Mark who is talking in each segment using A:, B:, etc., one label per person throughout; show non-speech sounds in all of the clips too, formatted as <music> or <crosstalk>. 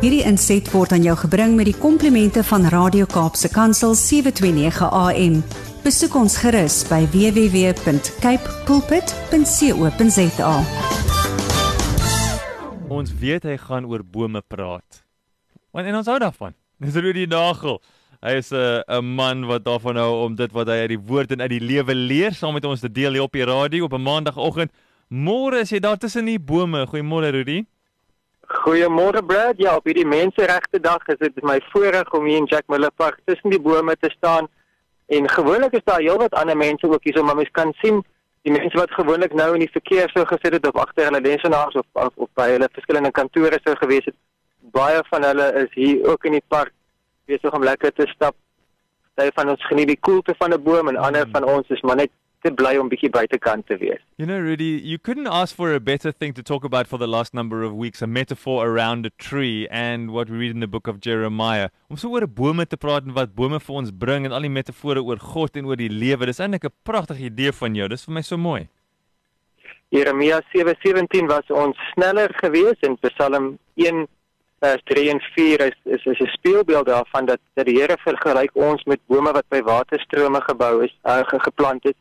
A: Hierdie inset word aan jou gebring met die komplimente van Radio Kaapse Kansel 729 AM. Besoek ons gerus by www.cape pulpit.co.za.
B: Ons weet hy gaan oor bome praat. Want en ons hou daarvan. <laughs> Dis Rudy Nagel. Hy is 'n 'n man wat daarvan hou om dit wat hy uit die woord en uit die lewe leer saam met ons te deel hier op die radio op 'n maandagooggend. Môre is jy daar tussen die bome. Goeiemôre Rudy.
C: Goeiemôre Brad. Ja, op hierdie menseregte dag is dit my voorreg om hier in Jack Miller Park tussen die bome te staan. En gewoonlik is daar heelwat ander mense ook hier, so maar mens kan sien die mense wat gewoonlik nou in die verkeer sou gesit het of agter hulle lesenaars of, of of by hulle verskillende kantore sou gewees het. Baie van hulle is hier ook in die park besig om lekker te stap. Party van ons geniet die koelte van 'n boom en ander van ons is maar net te bly om bietjie buitekant te wees.
B: You know Rudy, you couldn't ask for a better thing to talk about for the last number of weeks, a metaphor around a tree and what we read in the book of Jeremiah. Om so oor bome te praat en wat bome vir ons bring en al die metafore oor God en oor die lewe. Dis eintlik 'n pragtige idee van jou. Dis vir my so mooi.
C: Jeremia 7:17 was ons sneller geweest en Psalm 1 vers 3 en 4 is is is 'n speelbeeld daarvan dat dat die Here vergelyk ons met bome wat by waterstrome gebou is, uh, geplant is.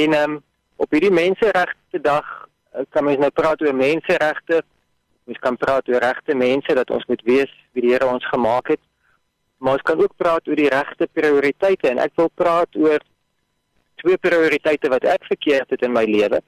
C: En ehm um, op hierdie menseregte dag uh, kan mens nou praat oor menseregte. Mens kan praat oor regte mense dat ons moet wees wie die Here ons gemaak het. Maar ons kan ook praat oor die regte prioriteite en ek wil praat oor twee prioriteite wat ek verkeerd het in my lewe.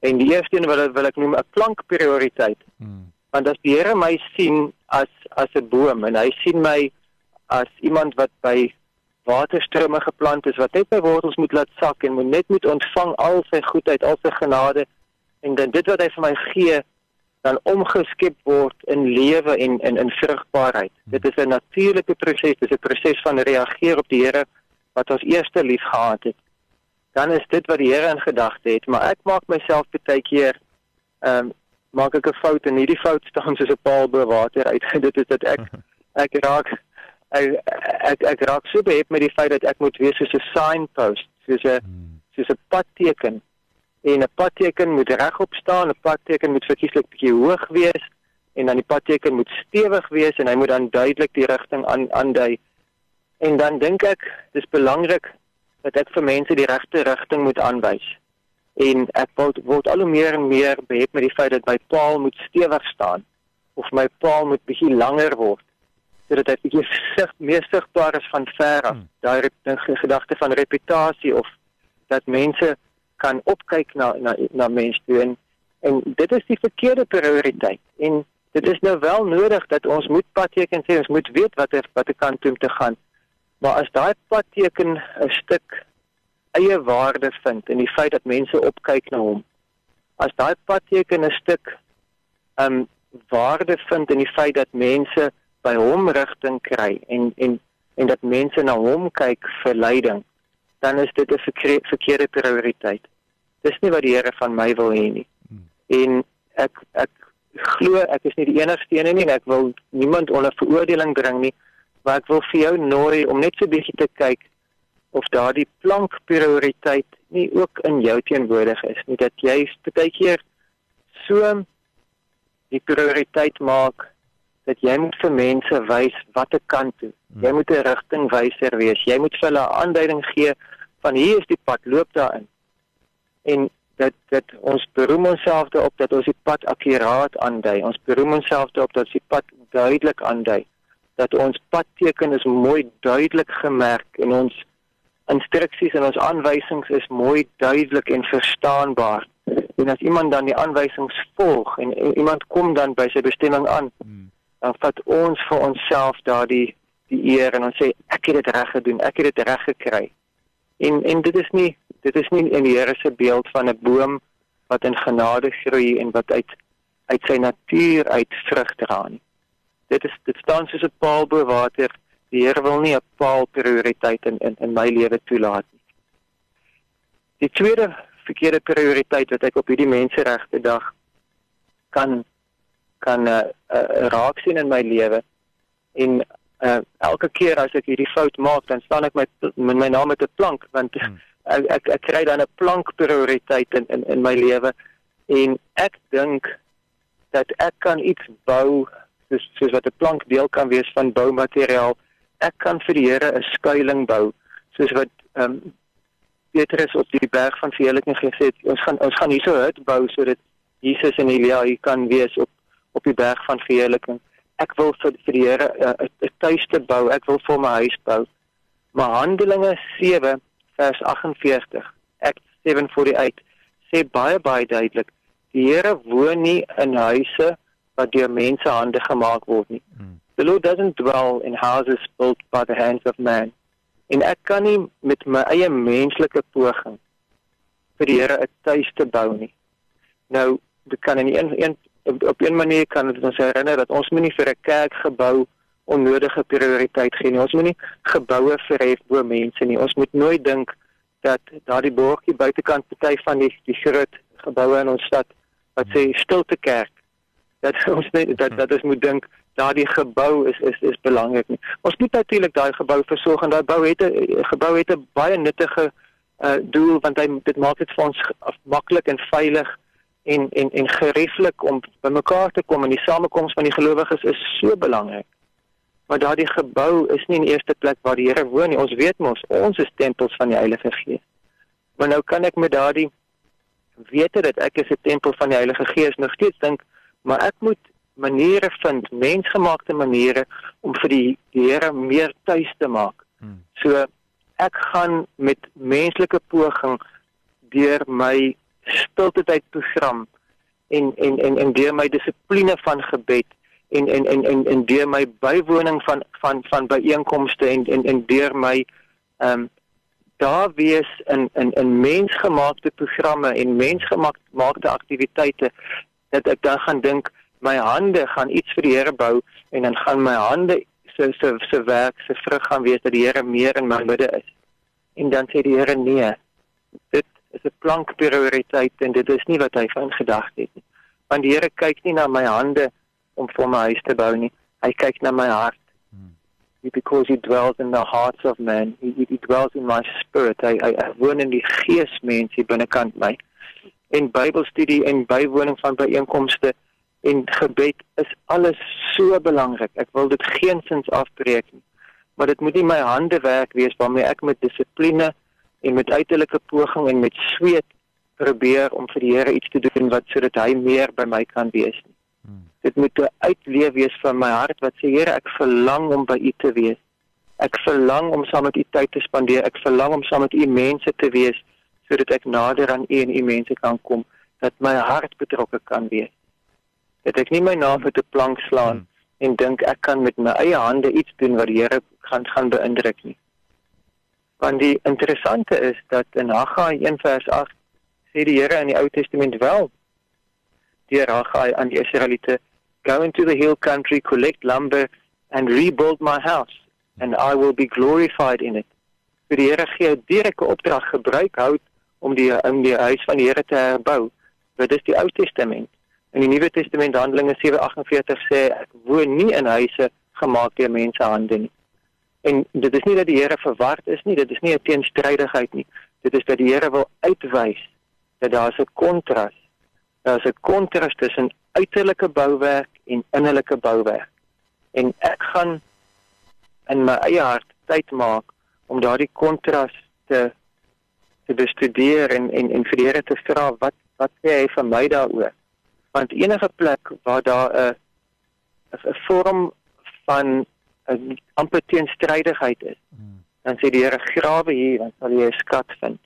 C: En die eerste een wil wil ek noem 'n plankprioriteit. Hmm want as die Here my sien as as 'n boom en hy sien my as iemand wat by waterstrome geplant is wat net by wortels moet laat sak en moet net moet ontvang al sy goedheid, al sy genade en dan dit wat hy vir my gee dan omgeskep word in lewe en in in vrugbaarheid. Dit is 'n natuurlike proses, dit is 'n proses van reageer op die Here wat ons eerste lief gehad het. Dan is dit wat die Here in gedagte het, maar ek maak myself baie keer ehm um, maak ek 'n fout en hierdie fout staan soos 'n paal bo water uit. <laughs> dit is dat ek <laughs> ek raak ek ek, ek raak so behept met die feit dat ek moet wees soos 'n signpost, soos 'n hmm. soos 'n padteken. En 'n padteken moet regop staan, 'n padteken moet verkieslik bietjie hoog wees en dan die padteken moet stewig wees en hy moet dan duidelik die rigting aan aandui. En dan dink ek dis belangrik dat ek vir mense die regte rigting moet aanwys en ek word word al hoe meer en meer behept met die feit dat my paal moet stewig staan of my paal moet bietjie langer word sodat dit bietjie sig meer sigbaar is van ver af. Hmm. Daai gedagte van reputasie of dat mense kan opkyk na na na mense toe en, en dit is die verkeerde prioriteit. En dit is nou wel nodig dat ons moet padteken sê, ons moet weet wat er, wat 'n kant toe te gaan. Maar as daai padteken 'n stuk eie waarde vind in die feit dat mense opkyk na hom. As daai padteken 'n stuk um waarde vind in die feit dat mense by hom rigting kry en en en dat mense na hom kyk vir leiding, dan is dit 'n verkeerde prioriteit. Dis nie wat die Here van my wil hê nie. En ek ek glo ek is nie die enigste een nie en ek wil niemand onder veroordeling bring nie, maar ek wil vir jou nooi om net so 'n bietjie te kyk of daardie plank prioriteit nie ook in jou teenwoordig is nie dat jy baie keer so die prioriteit maak dat jy moet vir mense wys watter kant toe jy hmm. moet 'n rigtingwyser wees jy moet vir hulle 'n aanduiding gee van hier is die pad loop daarin en dat dat ons beroem onsself daarop dat ons die pad akkuraat aandui ons beroem onsself daarop dat ons die pad duidelik aandui dat ons padteken is mooi duidelik gemerk en ons instruksies en ons aanwysings is mooi duidelik en verstaanbaar. En as iemand dan die aanwysings volg en, en iemand kom dan by sy bestemming aan, hmm. Dan vat ons vir onsself daardie die eer en ons sê ek het dit reg gedoen, ek het dit reg gekry. En en dit is nie dit is nie in die Here se beeld van 'n boom wat in genade groei en wat uit uit sy natuur uit vrug dra nie. Dit is dit staan soos 'n paal bo water die Here wil nie 'n paal prioriteit in in in my lewe toelaat nie. Die tweede verkeerde prioriteit wat ek op hierdie menseregte dag kan kan uh, uh, raak sien in my lewe en uh, elke keer as ek hierdie fout maak dan staan ek met met my naam met 'n plank want hmm. <laughs> ek, ek ek kry dan 'n plank prioriteit in in in my lewe en ek dink dat ek kan iets bou soos soos wat 'n plank deel kan wees van boumateriaal. Ek kan vir die Here 'n skuilings bou soos wat ehm um, Petrus op die berg van verheerliking gesê het, ons gaan ons gaan hierso 'n hut bou sodat Jesus en Elia hier kan wees op op die berg van verheerliking. Ek wil vir, vir die Here 'n uh, tuiste bou. Ek wil vir my huis bou. Maar Handelinge 7 vers 48, Act 748 sê baie baie duidelik, die Here woon nie in huise wat deur mense hande gemaak word nie. Hmm. The Lord doesn't dwell in houses built by the hands of man en ek kan nie met my eie menslike poging vir die Here 'n tuiste bou nie. Nou, dit kan in een, een op, op een manier kan dit ons herinner dat ons moenie vir 'n kerk gebou onnodige prioriteit gee nie. Ons moenie geboue verhef bo mense nie. Ons moet nooit dink dat daardie borgie buitekant party van die die groot geboue in ons stad wat sê stilte kerk dat <laughs> ons net dat dat ons moet dink daardie gebou is is is belangrik nie. Ons moet natuurlik daai gebou versorg en daai bou het 'n gebou het 'n baie nuttige uh doel want hy dit maak dit vir ons maklik en veilig en en en gerieflik om bymekaar te kom en die samekoms van die gelowiges is so belangrik. Maar daardie gebou is nie in eerste plek waar die Here woon nie. Ons weet mos ons is tempels van die Heilige Gees. Maar nou kan ek met daardie wete dat ek is 'n tempel van die Heilige Gees nog steeds dink, maar ek moet maniere vind, mensgemaakte maniere om vir die, die Here meer tuis te maak. Hmm. So ek gaan met menslike poging deur my stilte tyd program en en en en deur my dissipline van gebed en en en en en deur my bywoning van van van byeenkomste en en en deur my ehm um, daar wees in in in mensgemaakte programme en mensgemaakte aktiwiteite dat ek dan gaan dink my hande gaan iets vir die Here bou en dan gaan my hande se se se werk se vrug gaan wees dat die Here meer in my midde is. En dan sê die Here nee. Dit is 'n plank prioriteit en dit is nie wat hy van gedagte het nie. Want die Here kyk nie na my hande om vir my huis te bou nie. Hy kyk na my hart. Hmm. Because he dwells in the hearts of men. He, he dwells in my spirit. Hy hy, hy woon in die gees mens hier binnekant my. En Bybelstudie en bywoning van byeenkomste en gebed is alles so belangrik. Ek wil dit geensins afbreek nie. Maar dit moet nie my hande werk wees waarmee ek met dissipline en met uiterlike poging en met sweet probeer om vir die Here iets te doen wat sodat hy meer by my kan wees nie. Hmm. Dit moet 'n uitleef wees van my hart wat sê Here, ek verlang om by U te wees. Ek verlang om saam met U tyd te spandeer. Ek verlang om saam met U mense te wees sodat ek nader aan U en U mense kan kom, dat my hart betrokke kan wees dat ek nie my naam op 'n plank slaan hmm. en dink ek kan met my eie hande iets doen wat die Here gaan gaan beïndruk nie. Want die interessante is dat in Haggai 1 vers 8 sê die Here in die Ou Testament wel deur Haggai aan die Israeliete go into the hill country collect lumber and rebuild my house and I will be glorified in it. Vir die Here gee 'n direkte opdrag gebruik hout om die om die huis van die Here te herbou. Dit is die Ou Testament. In die Nuwe Testament Handelinge 7:48 sê ek woon nie in huise gemaak deur mense hande nie. En dit is nie dat die Here verward is nie, dit is nie 'n teenstrydigheid nie. Dit is dat die Here wil uitwys dat daar 'n kontras. Daar's 'n kontras tussen uiterlike bouwerk en innerlike bouwerk. En ek gaan in my eie hart tyd maak om daardie kontras te te bestudeer en en en vir die Here te vra wat wat sê hy vir my daaroor? want enige plek waar daar 'n 'n vorm van 'n amper teenstrydigheid is hmm. dan sê die Here grawe hier dan sal jy 'n skat vind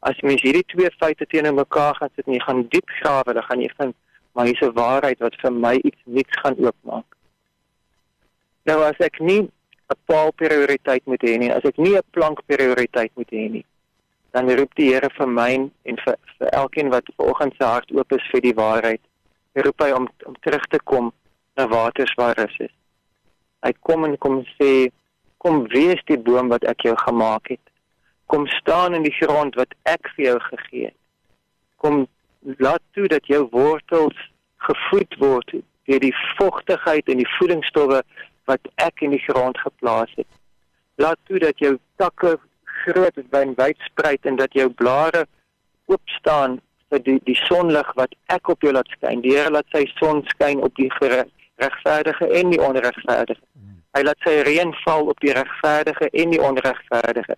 C: as jy mens hierdie twee feite teenoor mekaar gaan sit en jy gaan diep grawe dan gaan jy vind maar hier's 'n waarheid wat vir my iets nuuts gaan oopmaak nou as ek nie 'n paal prioriteit moet hê nie as ek nie 'n plank prioriteit moet hê nie dan roep die Here vir my en vir, vir elkeen wat vanoggend se hart oop is vir die waarheid roep hy om om terug te kom na waters waar rus is. Hy kom en kom sê kom wees die boom wat ek jou gemaak het. Kom staan in die grond wat ek vir jou gegee het. Kom laat toe dat jou wortels gevoed word deur die vogtigheid en die voedingsstowwe wat ek in die grond geplaas het. Laat toe dat jou takke groot en wyd spruit en dat jou blare oop staan vir die die sonlig wat ek op jou laat skyn. Die Here laat sy son skyn op die regverdige en die onregverdige. Hy laat sy reën val op die regverdige en die onregverdige.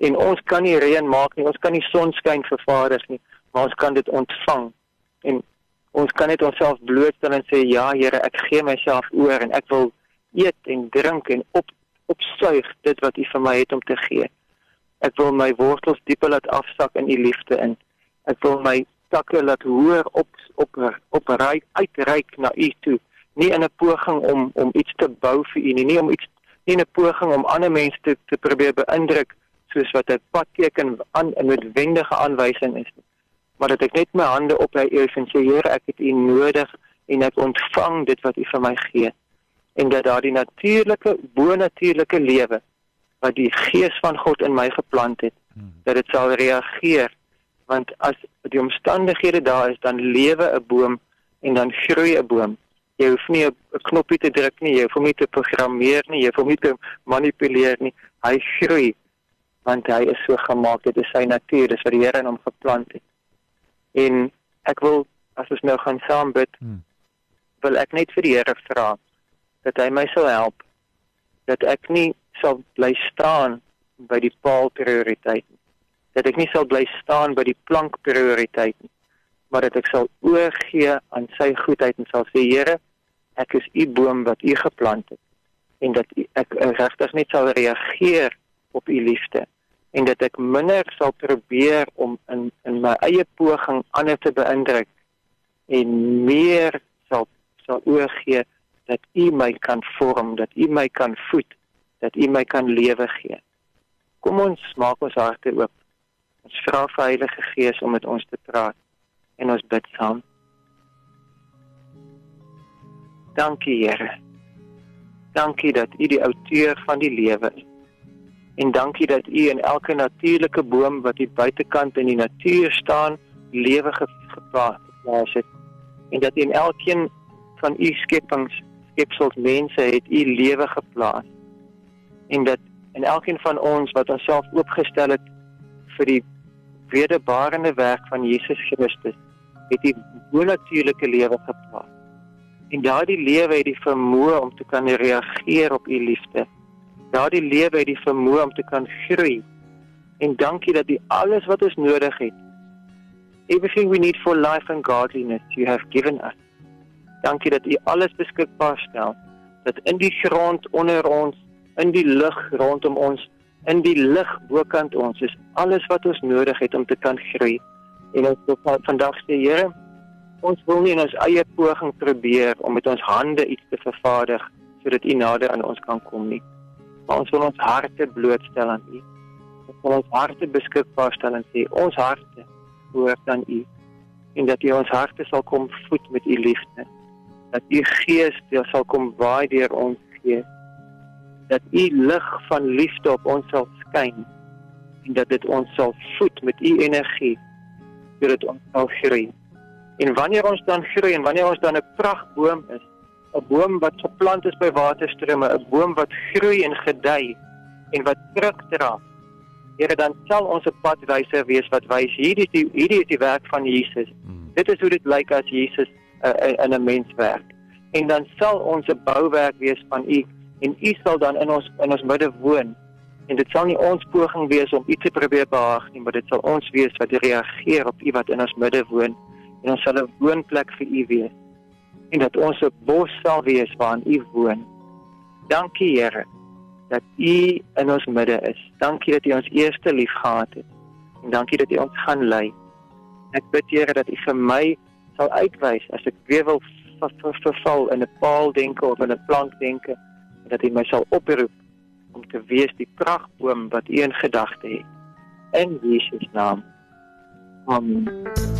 C: En ons kan nie reën maak nie, ons kan nie son skyn vervaardig nie, maar ons kan dit ontvang. En ons kan net onsself blootstel en sê ja Here, ek gee myself oor en ek wil eet en drink en op opsuig dit wat U vir my het om te gee. Ek wil my wortels dieper laat afsak in U liefde in. Ek wil my takke laat hoër op op op ry uitreik na U toe, nie in 'n poging om om iets te bou vir U nie, nie om iets nie in 'n poging om ander mense te, te probeer beïndruk soos wat 'n padteken aan 'n noodwendige aanwysing is. Maar dat ek net my hande op hy eers en sê Here, ek het U nodig en ek ontvang dit wat U vir my gee en dat daardie natuurlike bonatuurlike lewe wat die gees van God in my geplant het hmm. dat dit sal reageer want as die omstandighede daar is dan lewe 'n boom en dan groei 'n boom jy hoef nie 'n knoppie te druk nie jy hoef hom nie te programmeer nie jy hoef hom nie te manipuleer nie. Hy groei want hy is so gemaak dit is sy natuur dis wat die Here in hom geplant het. En ek wil as ons nou gaan saam bid hmm. wil ek net vir die Here vra dat hy my sal help dat ek nie sal bly staan by die paal prioriteit nie. Dat ek nie sal bly staan by die plank prioriteit nie maar dat ek sal oorgee aan sy goedheid en sal sê Here ek is u boom wat u geplant het en dat ek regtig net sal reageer op u liefde en dat ek minder sal probeer om in in my eie poging ander te beïndruk en meer sal sal oorgee dat U my kan vorm, dat U my kan voed, dat U my kan lewe gee. Kom ons maak ons harte oop. Ons vra vir Heilige Gees om met ons te praat en ons bid saam. Dankie Here. Dankie dat U die outeur van die lewe is. En dankie dat U in elke natuurlike boom wat hier buitekant in die natuur staan, lewe geplaas het. En dat U in elkeen van U skepings skepsels mense het u lewe geplaas en dat in elkeen van ons wat onsself oopgestel het vir die wederbarende werk van Jesus Christus het u bonatuurlike lewe geplaas en daardie lewe het die vermoë om te kan reageer op u liefde daardie lewe het die vermoë om te kan groei en dankie dat u alles wat ons nodig het everything we need for life and godliness you have given us Dankie dat U alles beskikbaar stel. Dat in die grond onder ons, in die lug rondom ons, in die lig bokant ons is alles wat ons nodig het om te kan groei. En ons wil vandag sê, Here, ons wil nie in ons eie poging probeer om met ons hande iets te vervaardig sodat U nader aan ons kan kom nie. Maar ons wil ons harte blootstel aan U. Ons wil ons harte beskikbaar stel en sê, ons harte behoort aan U en dat U ons harte sal kom voed met U liefde dat u gees deur sal kom waai deur ons gees dat u lig van liefde op ons sal skyn en dat dit ons sal voed met u energie sodat ons sal groei en wanneer ons dan groei en wanneer ons dan 'n pragtboom is 'n boom wat geplant is by waterstrome 'n boom wat groei en gedei en wat vrug dra Here dan sal ons 'n padwyser wees wat wys hierdie is die hierdie is die werk van Jesus. Hmm. Dit is hoe dit lyk as Jesus uh, in 'n menswerk. En dan sal ons 'n bouwerk wees van U en U sal dan in ons in ons midde woon. En dit sal nie ons poging wees om U te probeer behaag nie, maar dit sal ons wees wat reageer op U wat in ons midde woon. En ons sal 'n woonplek vir U wees. En dat ons 'n bos sal wees waarin U woon. Dankie Here dat U in ons midde is. Dankie dat U ons eerste lief gehad het. En dankie dat U ons gaan lei. Ek bid Here dat U vir my sal uitwys as ek weer wil verval in 'n paal denke of in 'n plank denke dat hy my sal oproep om te wees die kragboom wat u in gedagte het in Jesus naam amen